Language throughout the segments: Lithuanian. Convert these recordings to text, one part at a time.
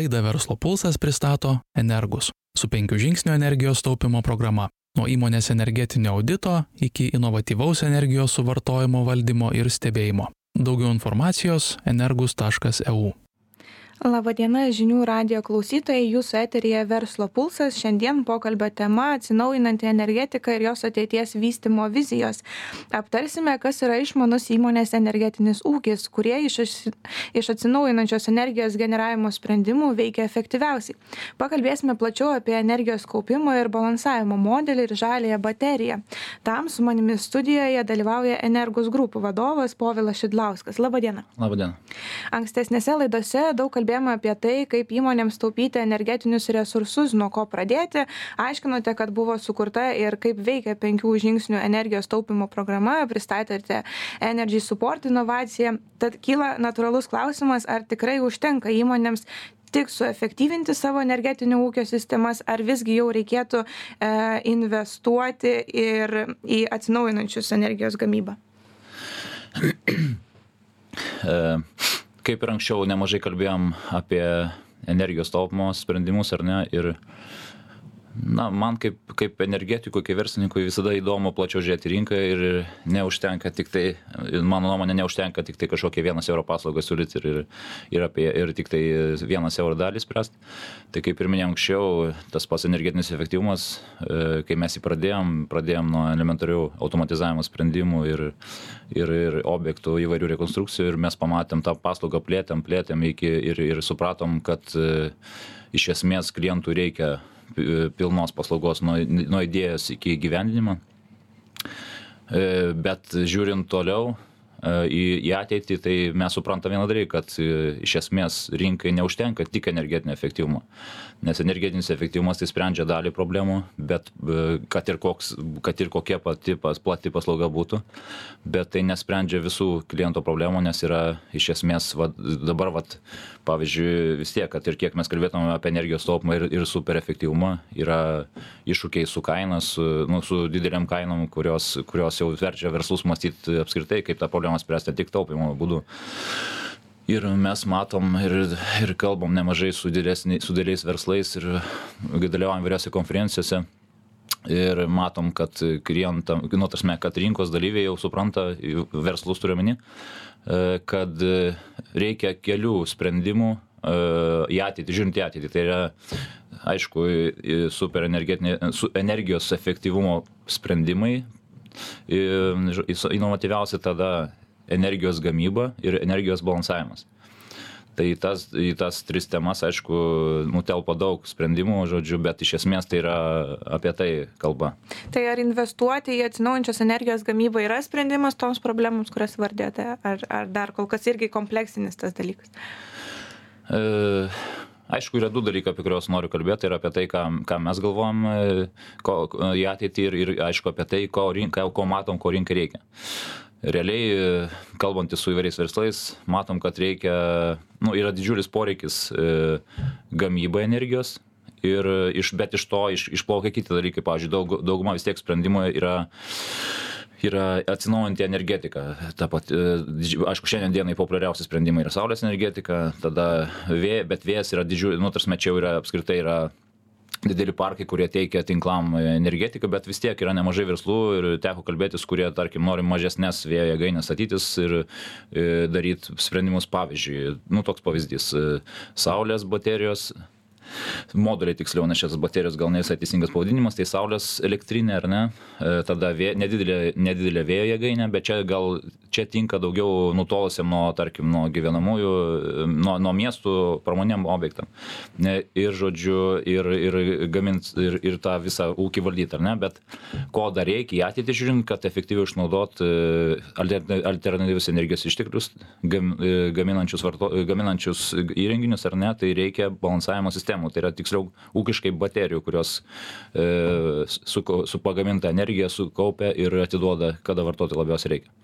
Laidą Verslo pulsas pristato Energus su penkių žingsnių energijos taupimo programa. Nuo įmonės energetinio audito iki inovatyvaus energijos suvartojimo valdymo ir stebėjimo. Daugiau informacijos energus.eu. Labadiena žinių radio klausytojai, jūsų eterija Verslo pulsas. Šiandien pokalbio tema - atsinaujinanti energetika ir jos ateities vystimo vizijos. Aptarsime, kas yra išmanus įmonės energetinis ūkis, kurie iš, iš atsinaujinančios energijos generavimo sprendimų veikia efektyviausiai. Pakalbėsime plačiau apie energijos kaupimo ir balansavimo modelį ir žalėją bateriją. Tam su manimi studijoje dalyvauja Energus grupų vadovas Povilas Šidlauskas. Labadiena. Labadiena. Ankstesnėse laidose daug kalbėjome kalbėjome apie tai, kaip įmonėms taupyti energetinius resursus, nuo ko pradėti. Aiškinote, kad buvo sukurta ir kaip veikia penkių žingsnių energijos taupimo programa, pristatėte Energy Support inovaciją. Tad kyla natūralus klausimas, ar tikrai užtenka įmonėms tik suefektyvinti savo energetinio ūkio sistemas, ar visgi jau reikėtų e, investuoti ir į atsinaujinančius energijos gamybą? kaip ir anksčiau nemažai kalbėjom apie energijos taupymo sprendimus ar ne ir na man kaip kaip energetikui kaip verslininkui visada įdomu plačiau žiūrėt į rinką ir neužtenka tiktai mano nuomone neužtenka tiktai kažkokią vienas euro paslaugą siūlyt ir ir ir apie ir tiktai vienas euro dalį spręst. Tai kaip ir minėjau anksčiau tas pats energetinis efektyvumas e, kai mes jį pradėjom pradėjom nuo elementarių automatizavimo sprendimų ir ir ir objektų įvairių rekonstrukcijų ir mes pamatėm tą paslaugą plėtėm plėtėm iki ir ir supratom kad e, iš esmės klientui reikia pilnos paslaugos nuo, nuo idėjos iki gyvendinimo. E, bet žiūrint toliau, į, į ateitį, tai mes suprantame vieną dalyką, kad e, iš esmės rinkai neužtenka tik energetinio efektyvumo. Nes energetinis efektyvumas tai sprendžia dalį problemų, bet e, kad ir, koks, kad ir kokia pati pas, plati paslauga būtų, bet tai nesprendžia visų kliento problemų, nes yra iš esmės va, dabar, va, pavyzdžiui, vis tiek, kad ir kiek mes kalbėtume apie energijos taupimą ir, ir super efektyvumą, yra iššūkiai su kaina, su, nu, su dideliam kainom, kurios, kurios jau verčia verslus mąstyti apskritai, kaip tą problemą problemas spręsti tik taupymo būdu. Ir mes matom ir, ir kalbam nemažai su, didesni, su dideliais verslais ir dalyvaujam vyriausiose konferencijose. Ir matom, kad klientam, nu, tasme, kad rinkos dalyviai jau supranta, verslus turiuomenį, e, kad reikia kelių sprendimų e, į ateitį, žiūrint į ateitį. Tai yra, aišku, super energijos efektyvumo sprendimai. Inovatyviausia tada energijos gamyba ir energijos balansavimas. Tai tas, į tas tris temas, aišku, nutelpa daug sprendimų, žodžiu, bet iš esmės tai yra apie tai kalba. Tai ar investuoti į atsinaujančios energijos gamybą yra sprendimas toms problemams, kurias vardėte, ar, ar dar kol kas irgi kompleksinis tas dalykas? E, aišku, yra du dalykai, apie kuriuos noriu kalbėti, tai yra apie tai, ką, ką mes galvojam e, ko, į ateitį ir, ir aišku apie tai, ko, rinka, ko matom, ko rinkai reikia. Realiai kalbantis su įvairiais verslais matom kad reikia nu yra didžiulis poreikis e, gamybai energijos ir iš bet iš to iš išplaukia kiti dalykai. Pavyzdžiui daug dauguma vis tiek sprendimų yra yra atsinaujinanti energetika ta pati aišku šiandien dienai populiariausi sprendimai yra saulės energetika tada vė bet vėjas yra didžiu nu ta prasme čia jau yra apskritai yra dideli parkai kurie teikia tinklam energetiką bet vis tiek yra nemažai verslų ir teko kalbėtis kurie tarkim nori mažesnes vėjo jėgaines statytis ir e, daryt sprendimus. Pavyzdžiui nu toks pavyzdys e, saulės baterijos moduliai tiksliau, nes šitas baterijos gal ne visai teisingas pavadinimas, tai saulės elektrinė ar ne, e, tada vė, nedidelė, nedidelė vėjo jėgainė, bet čia gal čia tinka daugiau nutolusiam nuo, tarkim, nuo gyvenamųjų, nuo, nuo miestų pramonėm objektam. Ir, žodžiu, ir, ir gamint, ir, ir tą visą ūkį valdyti, ar ne, bet ko dar reikia į ateitį žiūrint, kad efektyviai išnaudot e, alternatyvius energijos išteklius, gam, e, gaminančius, varto, gaminančius įrenginius, ar ne, tai reikia balansavimo sistemų, tai yra tiksliau ūkiškai baterijų, kurios e, su, su pagaminta energija sukaupia ir atiduoda, kada vartoti labiausiai reikia.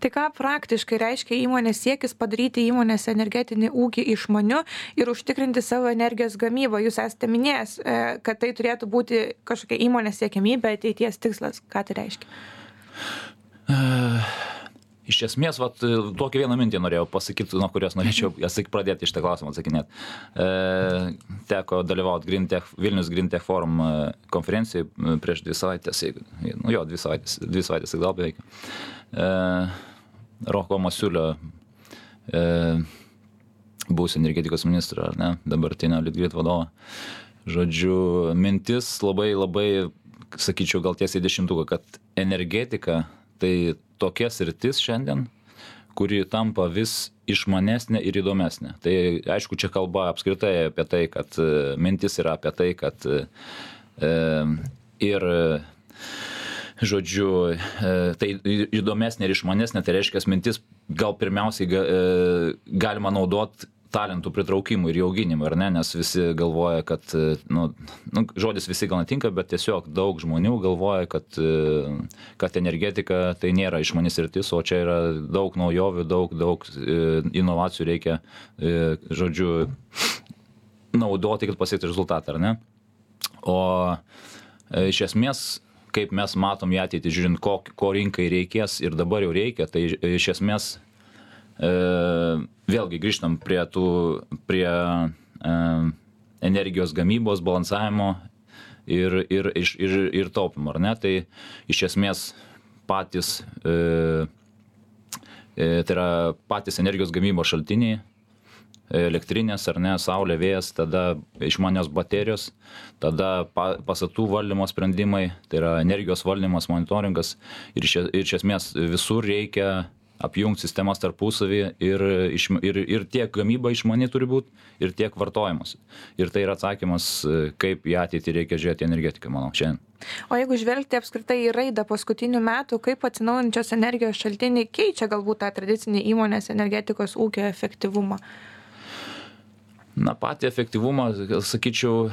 Tai ką praktiškai reiškia įmonės siekis padaryti įmonės energetinį ūkį išmaniu ir užtikrinti savo energijos gamybą? Jūs esate minėjęs, e, kad tai turėtų būti kažkokia įmonės siekiamybė, ateities tikslas. Ką tai reiškia? Uh iš esmės, vat, tokią vieną mintį norėjau pasakyti, nuo kurios norėčiau pradėti iš tą klausimą atsakinėti. E, teko dalyvauti Green Tech, Vilnius Green Tech Forum e, konferencijai e, prieš dvi savaitės, nu jo, dvi savaitės, dvi savaitės gal beveik. E, Roko Masiulio e, būsį energetikos ministrą, ar ne, dabartinio Litgrid vadovą. Žodžiu, mintis labai labai, sakyčiau, gal tiesiai dešimtuką, kad energetika tai tokia sritis šiandien, kuri tampa vis išmanesnė ir įdomesnė. Tai aišku, čia kalba apskritai apie tai, kad e, mintis yra apie tai, kad e, ir žodžiu, e, tai įdomesnė ir išmanesnė, tai reiškia mintis gal pirmiausiai e, galima naudoti talentų pritraukimui ir auginimui, ar ne, nes visi galvoja, kad, e, nu, nu, žodis visi gal netinka, bet tiesiog daug žmonių galvoja, kad, kad energetika tai nėra išmanis rytis, o čia yra daug naujovių, daug, daug inovacijų reikia, žodžiu, naudoti, kad pasiekti rezultatą, ar ne? O iš esmės, kaip mes matom į ateitį, žiūrint, ko, ko rinkai reikės ir dabar jau reikia, tai iš esmės E, vėlgi grįžtam prie tų, prie e, energijos gamybos, balansavimo ir, ir, ir, ir, ir taupimo, ar ne? Tai iš esmės patys, e, tai yra patys energijos gamybos šaltiniai, elektrinės ar ne, saulė, vėjas, tada išmanios baterijos, tada pa, pastatų valdymo sprendimai, tai yra energijos valdymas, monitoringas ir iš, ir iš esmės visur reikia apjungt sistemas tarpusavy ir, ir, ir tiek gamyba išmani turi būt, ir tiek vartojimas. Ir tai yra atsakymas, kaip į ateitį reikia žiūrėti energetiką, manau, šiandien. O jeigu žvelgti apskritai į raidą paskutinių metų, kaip atsinaujančios energijos šaltiniai keičia galbūt tą tradicinį įmonės energetikos ūkio efektyvumą? Na, patį efektyvumą, sakyčiau,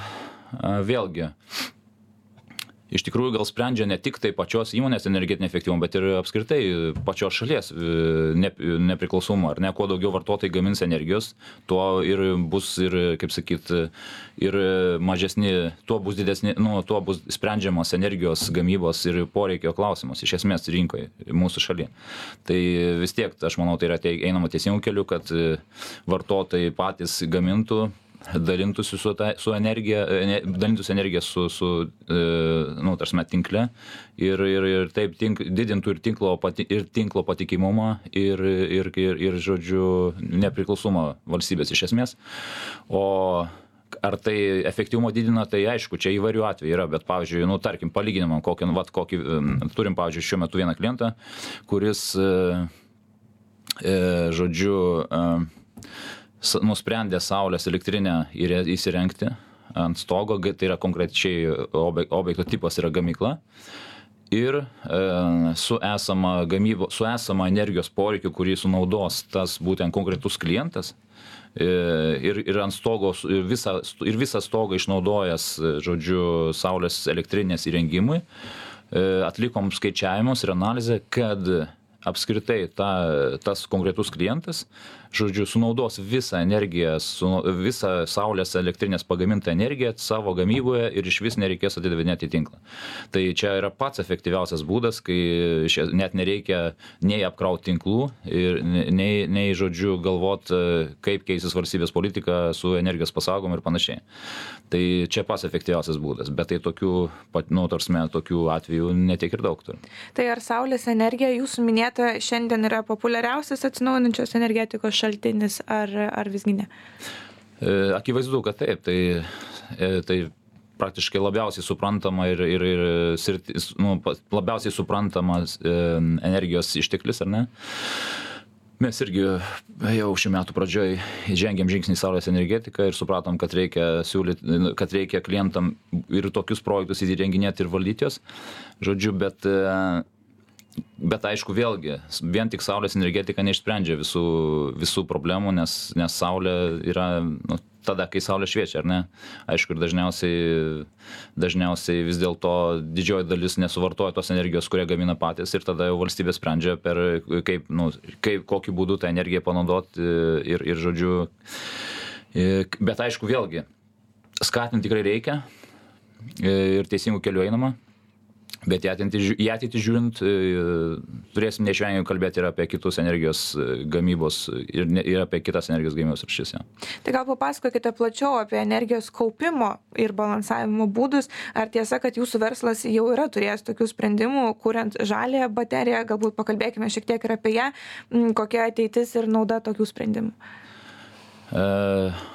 vėlgi, iš tikrųjų gal sprendžia ne tik tai pačios įmonės energetinį efektyvumą, bet ir apskritai pačios šalies e, ne, nepriklausomumą. Ar ne, kuo daugiau vartotojai gamins energijos, tuo ir bus ir, kaip sakyt, ir mažesni, tuo bus didesni, nu, tuo bus sprendžiamas energijos gamybos ir poreikio klausimas iš esmės rinkoje mūsų šalyje. Tai vis tiek, aš manau, tai yra einama teisingų kelių, kad vartotojai patys gamintų dalintųsi su, ta, su energija, dalintųsi energiją su, su e, nu, tarsime, tinkle ir, ir, ir taip tink, didintų ir tinklo, pati, ir tinklo patikimumą ir, ir, ir, ir, žodžiu, nepriklausomą valstybės iš esmės. O ar tai efektyvumo didina, tai aišku, čia įvairių atvejų yra, bet, pavyzdžiui, nu, tarkim, palyginimam, kokį, vat, kokį, turim, pavyzdžiui, šiuo metu vieną klientą, kuris, e, e, žodžiu, e, nusprendė saulės elektrinę įsirengti ant stogo, tai yra konkrečiai objekto tipas yra gamykla. Ir e, su, esama gamybo, su esama energijos poreikiu, kurį sunaudos tas būtent konkretus klientas, e, ir, ir ant stogo, ir visą, ir visą stogą išnaudojęs, žodžiu, saulės elektrinės įrengimui, e, atlikom skaičiavimus ir analizę, kad apskritai ta, tas konkretus klientas žodžiu sunaudos visą energiją su visą saulės elektrinės pagamintą energiją savo gamyboje ir išvis nereikės atidavinėti į tinklą. Tai čia yra pats efektyviausias būdas kai šia net nereikia nei apkraut tinklų ir nei nei žodžiu galvot kaip keisis valstybės politika su energijos pasaugojimu ir panašiai. Tai čia pats efektyviausias būdas bet tai tokių pat nu ta prasme tokių atvejų ne tiek ir daug turim. Tai ar saulės energija jūsų minėta šiandien yra populiariausias atsinaujinančios energetikos šaltinis ar, ar visgi ne? E, akivaizdu, kad taip. Tai, e, tai praktiškai labiausiai suprantama ir, ir, ir sirtis, nu, labiausiai suprantamas e, energijos išteklis, ar ne? Mes irgi jau šių metų pradžioj žengėm žingsnį į saulės energetiką ir supratom, kad reikia, siūlyti, kad reikia klientam ir tokius projektus įrenginėti ir valdyti juos. Žodžiu, bet bet aišku vėlgi vien tik saulės energetika neišsprendžia visų visų problemų nes nes saulė yra nu tada kai saulė šviečia ar ne? Aišku ir dažniausiai dažniausiai vis dėlto didžioji dalis nesuvartoja tos energijos kurią gamina patys ir tada jau valstybė sprendžia per kaip nu kaip kokiu būdu tą energiją panaudot ir ir žodžiu bet aišku vėlgi skatint tikrai reikia ir teisingu keliu einama Bet į ateitį, į ateitį žiūrint, e, turėsim neišvengiamai kalbėti ir apie kitus energijos e, gamybos ir, ne, ir apie kitas energijos gamybos rušis. Ja. Tai gal papasakokite plačiau apie energijos kaupimo ir balansavimo būdus. Ar tiesa, kad jūsų verslas jau yra turėjęs tokių sprendimų, kuriant žalę bateriją, galbūt pakalbėkime šiek tiek ir apie ją, kokia ateitis ir nauda tokių sprendimų. Uh...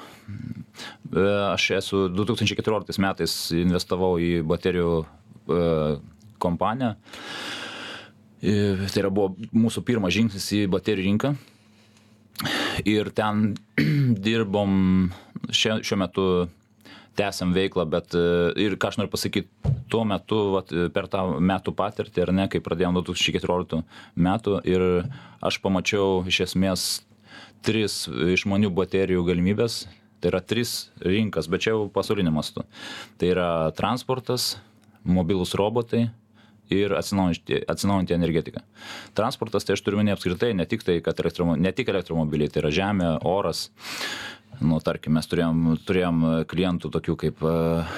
Aš esu 2014 metais investavau į baterijų kompaniją. Tai yra buvo mūsų pirmas žingsnis į baterijų rinką. Ir ten dirbom šia, šiuo metu tęsiam veiklą, bet ir ką aš noriu pasakyti, tuo metu, vat, per tą metų patirtį, ar ne, kai pradėjom 2014 metų ir aš pamačiau iš esmės tris išmanių baterijų galimybės, tai yra tris rinkas, bet čia jau pasaulinio mastu. Tai yra transportas, mobilūs robotai ir atsinaujinti energetika. Transportas, tai aš turiu minėti apskritai, ne tik, tai, kad elektromo, ne tik elektromobiliai, tai yra žemė, oras. Nu, tarkim, mes turėjom, turėjom klientų tokių kaip uh,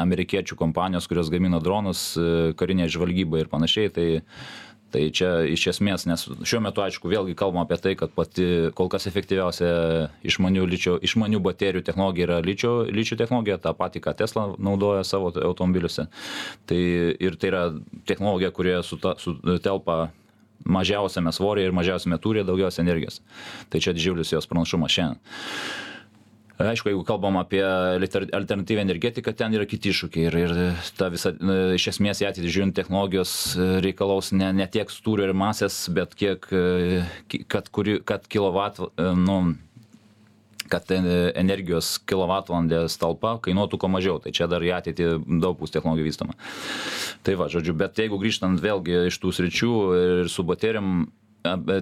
amerikiečių kompanijos, kurios gamina dronus, uh, karinė žvalgyba ir panašiai. Tai tai čia iš esmės nes šiuo metu aišku vėlgi kalbam apie tai kad pati kol kas efektyviausia išmanių ličio išmanių baterijų technologija yra ličio ličio technologija tą patį ką tesla naudoja savo automobiliuose. Tai ir tai yra technologija kurioje suta sutelpa mažiausiame svoryje ir mažiausiame tūryje daugiausia energijos. Tai čia didžiulis jos pranašumas šiandien aišku jeigu kalbam apie alternatyvią energetiką ten yra kiti iššūkiai ir ir ta visa iš esmės į ateitį žiūrint technologijos reikalaus ne ne tiek tūrio ir masės bet kiek kad kuri kad kilovat nu kad energijos kilovatvalandės talpa kainuotų kuo mažiau. Tai čia dar į ateitį daug bus technologijų vystoma. Tai va žodžiu bet jeigu grįžtant vėlgi iš tų sričių ir su baterijom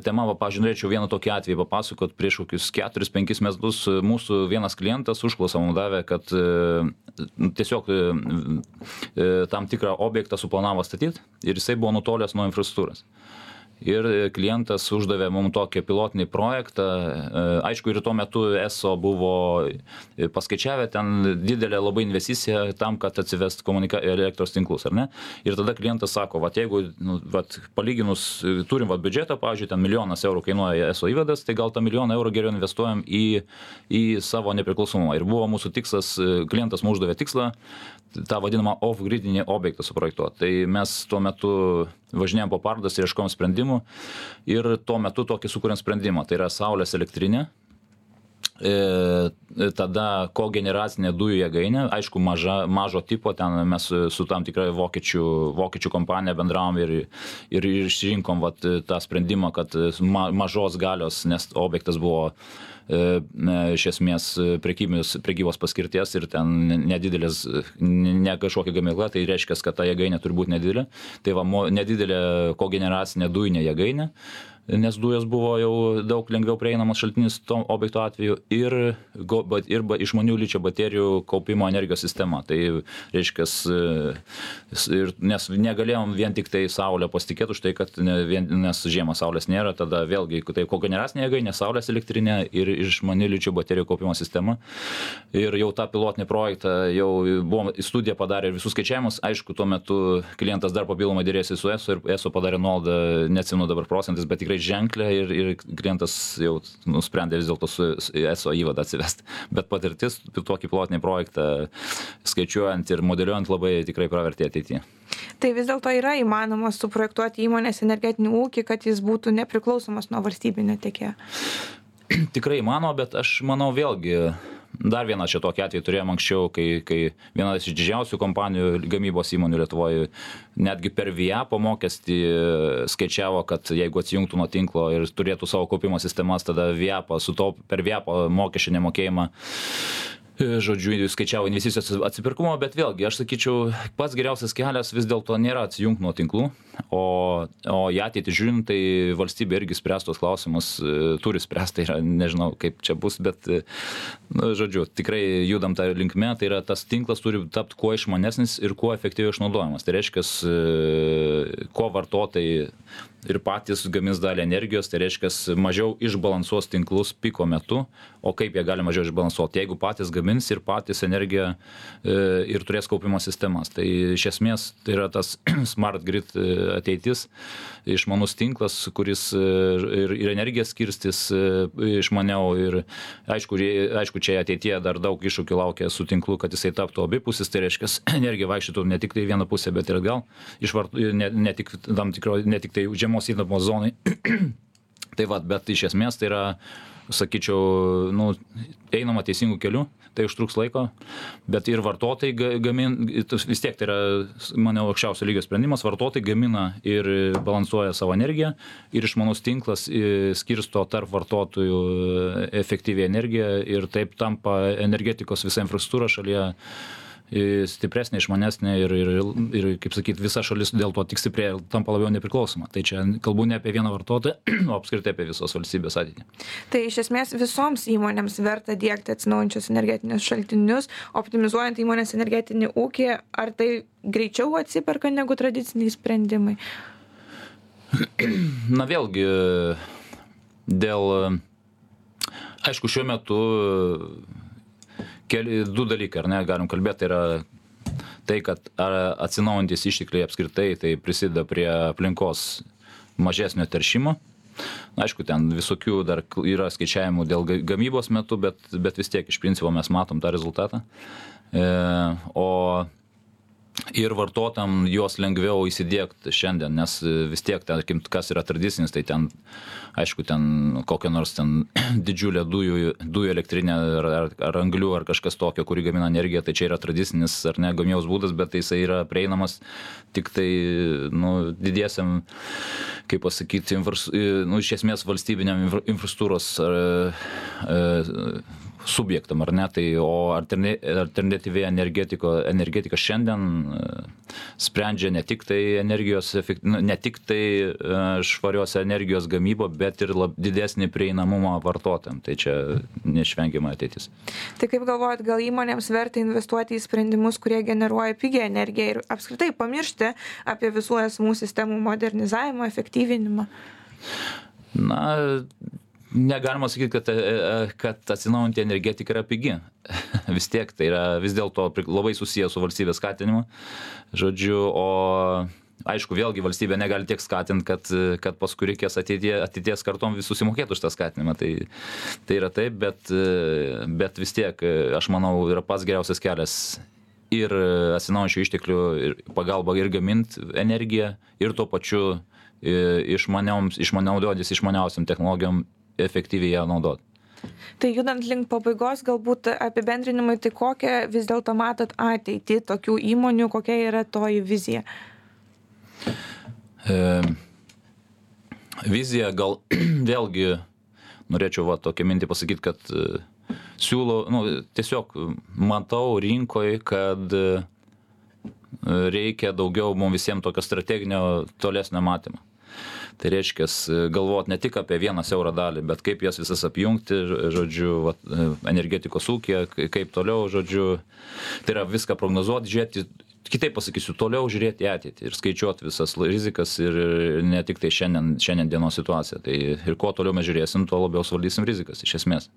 tema va pavyzdžiui norėčiau vieną tokį atvejį papasakot. Prieš kokius keturis penkis metus mūsų vienas klientas užklausą mum davė kad tiesiog tam tikrą objektą suplanavo statyt ir jisai buvo nutolęs nuo infrastruktūros ir klientas uždavė mum tokį pilotinį projektą. Aišku ir tuo metu eso buvo paskaičiavę ten didelė labai investicija tam kad atsivest komunika elektros tinklus ar ne? Ir tada klientas sako vat jeigu nu vat palyginus turim vat biudžetą pavyzdžiui ten milijonas eurų kainuoja eso įvadas tai gal tą milijoną eurų geriau investuojam į į savo nepriklausomumą. Ir buvo mūsų tikslas klientas mum uždavė tikslą tą vadinamą off gridinį objektą suprojektuot. Tai mes tuo metu važinėjom po parodas ir ieškojom sprendimų. Ir tuo metu tokį sukūrėm sprendimą. Tai yra saulės elektrinė tada kogeneracinė dujų jėgainė aišku maža mažo tipo ten mes su tam tikra vokiečių vokiečių kompanija bendravom ir ir išrinkom vat tą sprendimą kad ma mažos galios nes objektas buvo E, iš esmės prekybos, paskirties ir ten nedidelės, ne kažkokia gamykla, tai reiškia, kad ta jėgainė turi būti nedidelė. Tai va, nedidelė kogeneracinė dujinė jėgainė nes dujos buvo jau daug lengviau prieinamas šaltinis to objekto atveju ir, go, bat, ir ba, išmanių ličio baterijų kaupimo energijos sistema. Tai reiškia, ir, nes negalėjom vien tik tai Saulę pasitikėti už tai, kad ne, vien, nes žiemą Saulės nėra, tada vėlgi tai kogeneracinė jėgainė, Saulės elektrinė ir išmanių ličio baterijų kaupimo sistema. Ir jau tą pilotinį projektą jau buvom studiją padarę visus skaičiavimus. Aišku, tuo metu klientas dar papildomai dėrėsi su ESO ir ESO padarė nuolaidą, neatsimenu dabar procentais, bet tikrai tikrai ženklią ir, ir klientas jau nusprendė vis dėlto su ESO įvadą atsivesti. Bet patirtis tokį plotinį projektą skaičiuojant ir modeliuojant labai tikrai pravertė ateityje. Tai vis dėlto yra įmanoma suprojektuoti įmonės energetinį ūkį, kad jis būtų nepriklausomas nuo valstybinio tiekėjo. Tikrai įmanoma, bet aš manau vėlgi dar vieną čia tokį atvejį turėjom anksčiau kai kai viena iš didžiausių kompanijų gamybos įmonių lietuvoj netgi per viapo mokestį skaičiavo kad jeigu atsijungtų nuo tinklo ir turėtų savo kaupimo sistemas tada viapą sutaup per viapo mokesčio nemokėjimą žodžiu skaičiavo investicijos atsipirkumo bet vėlgi aš sakyčiau pats geriausias kelias vis dėlto nėra atsijungt nuo tinklų o o į ateitį žiūrint tai valstybė irgi spręs tuos klausimus turi spręst tai yra nežinau kaip čia bus bet nu žodžiu tikrai judam ta linkme tai yra tas tinklas turi tapt kuo išmanesnis ir kuo efektyviau išnaudojamas. Tai reiškias kuo vartotojai ir patys gamins dalį energijos, tai reiškia mažiau išbalansuos tinklus piko metu, o kaip jie gali mažiau išbalansuoti, jeigu patys gamins ir patys energiją e, ir turės kaupimo sistemas. Tai iš esmės tai yra tas smart grid e, ateitis, išmanus tinklas, kuris e, ir, ir energiją skirstys išmaniau ir aišku, aišku, čia ateityje dar daug iššūkių laukia su tinklu, kad jisai taptų abipusis, tai reiškia energija vaikščiotų ne tik tai vieną pusę, bet ir atgal, išvart, ne, ne, tik, tam tikro, ne tik tai žiemos įtampos zonai. tai va, bet iš esmės tai yra, sakyčiau, nu, einama teisingų kelių, tai užtruks laiko, bet ir vartotojai gamin, vis tiek tai yra, manau, aukščiausio lygio sprendimas, vartotojai gamina ir balansuoja savo energiją ir išmanus tinklas skirsto tarp vartotojų efektyviai energiją ir taip tampa energetikos visa infrastruktūra šalyje stipresnė, išmanesnė ir, ir, ir kaip sakyt, visa šalis dėl to tik stiprėja, tampa labiau nepriklausoma. Tai čia kalbu ne apie vieną vartotoją, o apskritai apie visos valstybės ateitį. Tai iš esmės visoms įmonėms verta dėkti atsinaujančius energetinius šaltinius, optimizuojant įmonės energetinį ūkį, ar tai greičiau atsiperka negu tradiciniai sprendimai? Na vėlgi, dėl, aišku, šiuo metu keli du dalykai, ar ne, galim kalbėti, tai yra tai, kad atsinaujantis ištekliai apskritai tai prisideda prie aplinkos mažesnio teršimo. Aišku, ten visokių dar yra skaičiavimų dėl gamybos metu, bet, bet vis tiek iš principo mes matom tą rezultatą. E, o ir vartotojam juos lengviau įsidiegt šiandien nes vis tiek tarkim kas yra tradicinis tai ten aišku ten kokia nors ten didžiulė dujų dujų elektrinė ar ar ar anglių ar kažkas tokio kuri gamina energiją tai čia yra tradicinis ar ne gamybos būdas bet tai jisai yra prieinamas tiktai nu didiesiem kaip pasakyt infras nu iš esmės valstybiniam infrastruktūros subjektam ar ne? Tai o alternatyvi energetika šiandien e, sprendžia ne tik tai energijos nu ne tik tai e, švarios energijos gamybą bet ir lab didesnį prieinamumą vartotojam. Tai čia neišvengiama ateitis. Tai kaip galvojat gal įmonėms verta investuoti į sprendimus kurie generuoja pigią energiją ir apskritai pamiršti apie visų esamų sistemų modernizavimą efektyvinimą? Na negalima sakyt kad e, e, kad atsinaujinanti energetika yra pigi. Vis tiek tai yra vis dėlto labai susiję su valstybės skatinimu. Žodžiu o aišku vėlgi valstybė negali tiek skatint kad kad paskui reikės ateityje ateities kartom vis susimokėt už tą skatinimą. Tai tai yra taip bet bet vis tiek aš manau yra pats geriausias kelias ir atsinaujinančių išteklių ir pagalba ir gamint energiją ir tuo pačiu išmanioms išmanaudotis išmaniausiom technologijom efektyviai ją naudot. Tai judant link pabaigos, galbūt apibendrinimai, tai kokią vis dėlto matot ateitį tokių įmonių, kokia yra toji vizija? E, vizija gal vėlgi norėčiau va tokią mintį pasakyti, kad e, siūlau, nu, tiesiog matau rinkoje, kad e, reikia daugiau mums visiems tokio strateginio tolesnio matymo tai reiškias galvot ne tik apie vieną siaurą dalį bet kaip jas visas apjungti žodžiu vat energetikos ūkyje kaip toliau žodžiu. Tai yra viską prognozuot žiūrėti kitaip pasakysiu toliau žiūrėt į ateitį ir skaičiuot visas rizikas ir ne tiktai šiandien šiandien dienos situaciją. Tai ir kuo toliau mes žiūrėsim tuo labiau suvaldysim rizikas iš esmės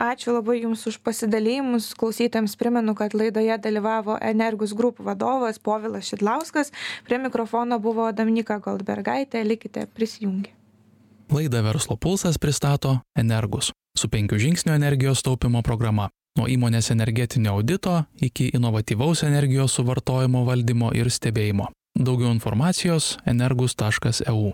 Ačiū labai Jums už pasidalėjimus. Klausytams primenu, kad laidoje dalyvavo Energus Group vadovas Povilas Šidlauskas. Prie mikrofono buvo Dominika Goldbergaitė. Likite prisijungę. Laidą Verslo pulsas pristato Energus su penkių žingsnių energijos taupimo programa. Nuo įmonės energetinio audito iki inovatyvaus energijos suvartojimo valdymo ir stebėjimo. Daugiau informacijos energus.eu.